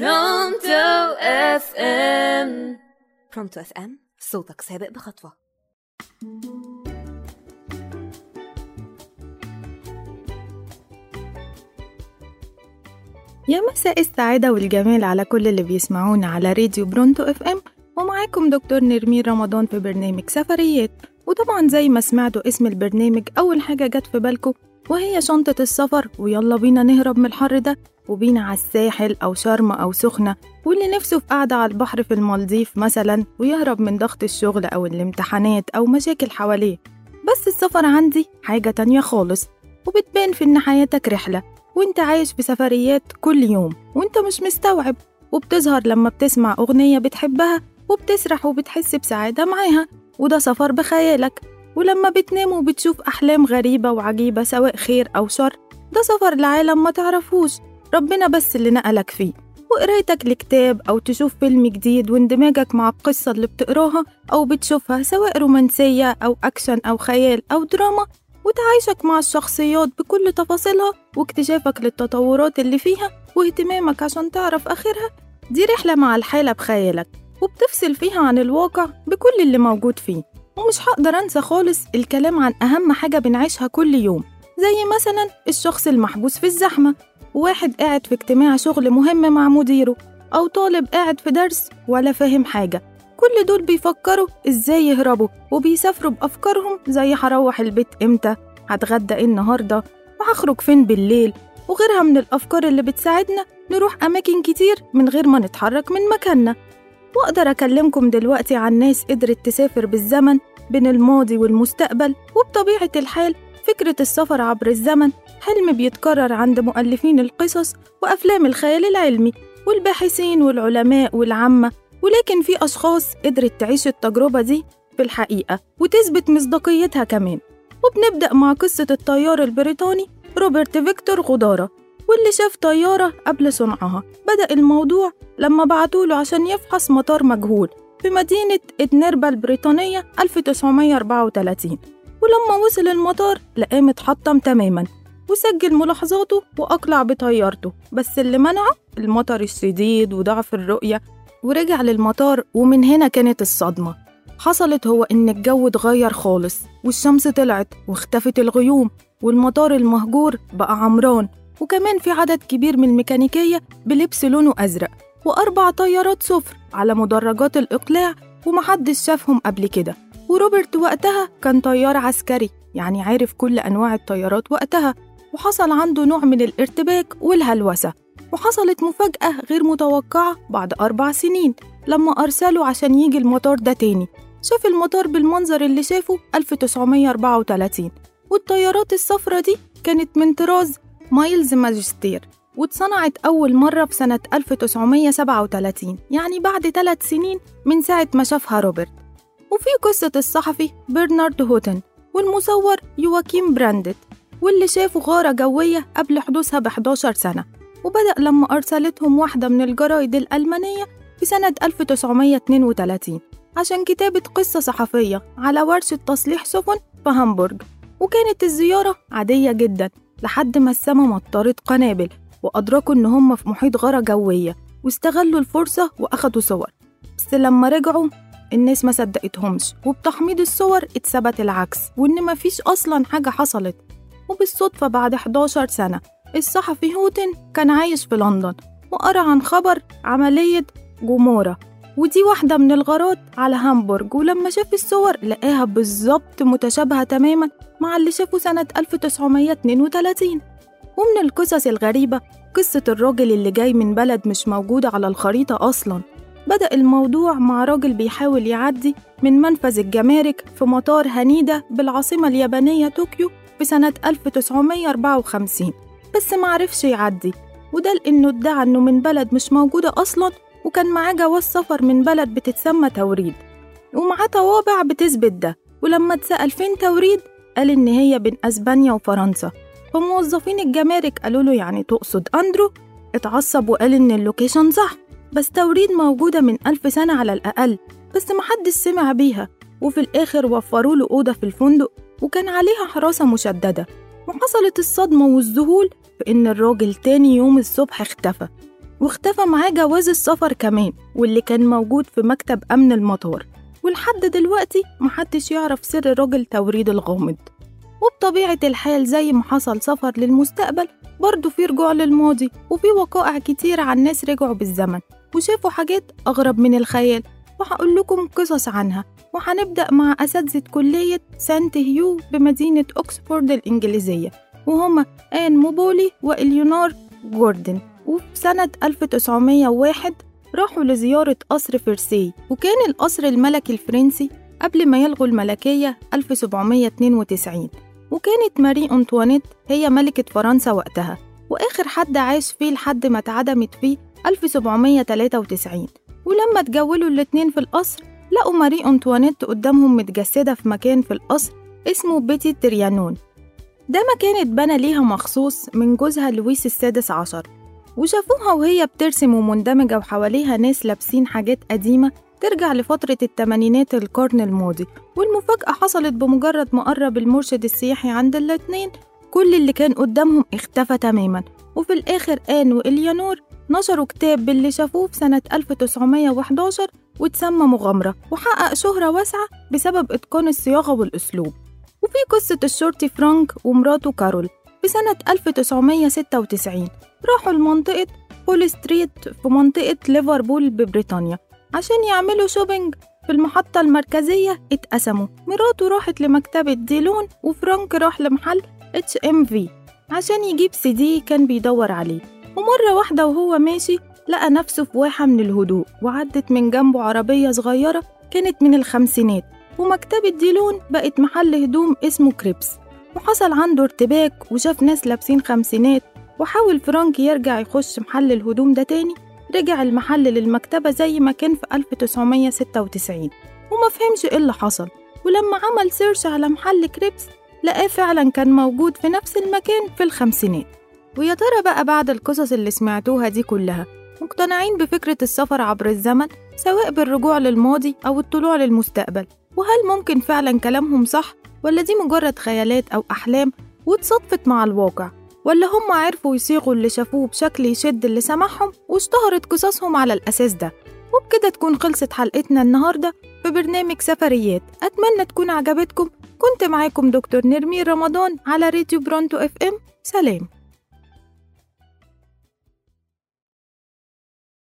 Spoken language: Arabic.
برونتو FM برونتو FM صوتك سابق بخطوة. يا مساء السعادة والجمال على كل اللي بيسمعونا على راديو برونتو FM ومعاكم دكتور نرمين رمضان في برنامج سفريات. وطبعا زي ما سمعتوا اسم البرنامج أول حاجة جت في بالكم وهي شنطة السفر. ويلا بينا نهرب من الحر ده. وبينا على الساحل أو شرم أو سخنة واللي نفسه في قعدة على البحر في المالديف مثلا ويهرب من ضغط الشغل أو الامتحانات أو مشاكل حواليه. بس السفر عندي حاجة تانية خالص وبتبان في إن حياتك رحلة وإنت عايش في سفريات كل يوم وإنت مش مستوعب وبتظهر لما بتسمع أغنية بتحبها وبتسرح وبتحس بسعادة معاها وده سفر بخيالك. ولما بتنام وبتشوف أحلام غريبة وعجيبة سواء خير أو شر ده سفر لعالم ما تعرفوش. ربنا بس اللي نقلك فيه. وقرايتك لكتاب أو تشوف فيلم جديد واندماجك مع القصة اللي بتقراها أو بتشوفها سواء رومانسية أو أكشن أو خيال أو دراما وتعايشك مع الشخصيات بكل تفاصيلها واكتشافك للتطورات اللي فيها واهتمامك عشان تعرف آخرها. دي رحلة مع الحالة بخيالك وبتفصل فيها عن الواقع بكل اللي موجود فيه. ومش هقدر أنسى خالص الكلام عن أهم حاجة بنعيشها كل يوم زي مثلا الشخص المحبوس في الزحمة. واحد قاعد في اجتماع شغل مهم مع مديره أو طالب قاعد في درس ولا فاهم حاجة. كل دول بيفكروا إزاي يهربوا وبيسافروا بأفكارهم زي هروح البيت إمتى هتغدى إيه النهاردة وهخرج فين بالليل وغيرها من الأفكار اللي بتساعدنا نروح أماكن كتير من غير ما نتحرك من مكاننا. وأقدر أكلمكم دلوقتي عن ناس قدرت تسافر بالزمن بين الماضي والمستقبل وبطبيعة الحال فكرة السفر عبر الزمن حلم بيتكرر عند مؤلفين القصص وأفلام الخيال العلمي والباحثين والعلماء والعامة ولكن في أشخاص قدرت تعيش التجربة دي في الحقيقة وتثبت مصداقيتها كمان. وبنبدأ مع قصة الطيار البريطاني روبرت فيكتور غدارة واللي شاف طيارة قبل صنعها. بدأ الموضوع لما بعتوله عشان يفحص مطار مجهول في مدينة إدنربا البريطانية 1934 ولما وصل المطار لقاه متحطم تماما وسجل ملاحظاته وأقلع بطيارته بس اللي منعه المطر الشديد وضعف الرؤية ورجع للمطار ومن هنا كانت الصدمة. حصلت هو إن الجو اتغير خالص والشمس طلعت واختفت الغيوم والمطار المهجور بقى عمران وكمان في عدد كبير من الميكانيكية بلبس لونه أزرق وأربع طيارات صفر على مدرجات الإقلاع ومحدش شافهم قبل كده. وروبرت وقتها كان طيار عسكري يعني عارف كل أنواع الطيارات وقتها وحصل عنده نوع من الارتباك والهلوسة وحصلت مفاجأة غير متوقعة بعد أربع سنين لما أرسلوا عشان يجي المطار ده تاني. شاف المطار بالمنظر اللي شافه 1934 والطيارات الصفرة دي كانت من طراز مايلز ماجستير واتصنعت أول مرة في سنة 1937 يعني بعد ثلاث سنين من ساعة ما شافها روبرت. وفي قصة الصحفي برنارد هوتن والمصور يواكيم براندت واللي شافوا غارة جوية قبل حدوثها ب 11 سنة وبدأ لما أرسلتهم واحدة من الجرايد الألمانية في سنة 1932 عشان كتابة قصة صحفية على ورشة تصليح سفن في هامبورج وكانت الزيارة عادية جدا لحد ما السما مطرت قنابل وأدركوا إن هم في محيط غارة جوية واستغلوا الفرصة وأخدوا صور. بس لما رجعوا الناس ما صدقتهمش وبتحميض الصور اتثبت العكس وإن مفيش أصلا حاجة حصلت. وبالصدفة بعد 11 سنة الصحفي هوتن كان عايش في لندن وقرأ عن خبر عملية جومورا. ودي واحدة من الغارات على هامبورج ولما شاف الصور لقاها بالظبط متشابهة تماما مع اللي شافه سنة 1932 ومن القصص الغريبة قصة الراجل اللي جاي من بلد مش موجودة على الخريطة أصلا. بدأ الموضوع مع راجل بيحاول يعدي من منفذ الجمارك في مطار هنيدا بالعاصمة اليابانية طوكيو في سنة 1954 بس معرفش يعدي وده لأنه ادعى إنه من بلد مش موجودة أصلا وكان معاه جواز سفر من بلد بتتسمى توريد ومعاه طوابع بتثبت ده ولما اتسأل فين توريد قال إن هي بين أسبانيا وفرنسا فموظفين الجمارك قالوا له يعني تقصد أندرو؟ اتعصب وقال إن اللوكيشن صح. بس توريد موجودة من ألف سنة على الأقل بس محدش سمع بيها. وفي الآخر وفروا له أوضة في الفندق وكان عليها حراسة مشددة. وحصلت الصدمة والذهول في إن الراجل تاني يوم الصبح اختفى. واختفى معاه جواز السفر كمان واللي كان موجود في مكتب أمن المطار. ولحد دلوقتي محدش يعرف سر راجل توريد الغامض. وبطبيعة الحال زي ما حصل سفر للمستقبل برضه في رجوع للماضي وفي وقائع كتير عن ناس رجعوا بالزمن. وشافوا حاجات أغرب من الخيال وهقول لكم قصص عنها وهنبدأ مع أساتذة كلية سانت هيو بمدينة أكسفورد الإنجليزية وهما آن موبولي وإليونار جوردن وفي سنة 1901 راحوا لزيارة قصر فرسي وكان القصر الملكي الفرنسي قبل ما يلغوا الملكية 1792 وكانت ماري أنطوانيت هي ملكة فرنسا وقتها وآخر حد عاش فيه لحد ما اتعدمت فيه 1793 ولما اتجولوا الاتنين في القصر لقوا ماري أنطوانيت قدامهم متجسدة في مكان في القصر اسمه بيتي تريانون. ده مكان اتبنى ليها مخصوص من جوزها لويس السادس عشر. وشافوها وهي بترسم ومندمجة وحواليها ناس لابسين حاجات قديمة ترجع لفترة التمانينات القرن الماضي. والمفاجأة حصلت بمجرد ما قرب المرشد السياحي عند الاتنين. كل اللي كان قدامهم اختفى تماما. وفي الآخر آن وإليانور نشروا كتاب باللي شافوه في سنة 1911 واتسمى مغامرة وحقق شهرة واسعة بسبب إتقان الصياغة والأسلوب. وفي قصة الشرطي فرانك ومراته كارول في سنة 1996 راحوا لمنطقة بولد ستريت في منطقة ليفربول ببريطانيا عشان يعملوا shopping في المحطة المركزية اتقسموا. مراته راحت لمكتبة ديلون وفرانك راح لمحل HMV عشان يجيب سي دي كان بيدور عليه. ومرة واحدة وهو ماشي لقى نفسه في واحة من الهدوء وعدت من جنبه عربية صغيرة كانت من الخمسينات ومكتبة ديلون بقت محل هدوم اسمه كريبس. وحصل عنده ارتباك وشاف ناس لابسين خمسينات وحاول فرانك يرجع يخش محل الهدوم ده تاني رجع المحل للمكتبة زي ما كان في 1996 وما فهمش إيه اللي حصل. ولما عمل search على محل كريبس لقاه فعلا كان موجود في نفس المكان في الخمسينات. ويا ترى بقى بعد القصص اللي سمعتوها دي كلها مقتنعين بفكرة السفر عبر الزمن سواء بالرجوع للماضي أو الطلوع للمستقبل؟ وهل ممكن فعلا كلامهم صح؟ ولا دي مجرد خيالات أو أحلام واتصادفت مع الواقع؟ ولا هم عرفوا يصيغوا اللي شافوه بشكل يشد اللي سمعهم واشتهرت قصصهم على الأساس ده؟ وبكده تكون خلصت حلقتنا النهاردة في برنامج سفريات. أتمنى تكون عجبتكم. كنت معاكم دكتور نرمين رمضان على راديو برونتو إف إم. سلام.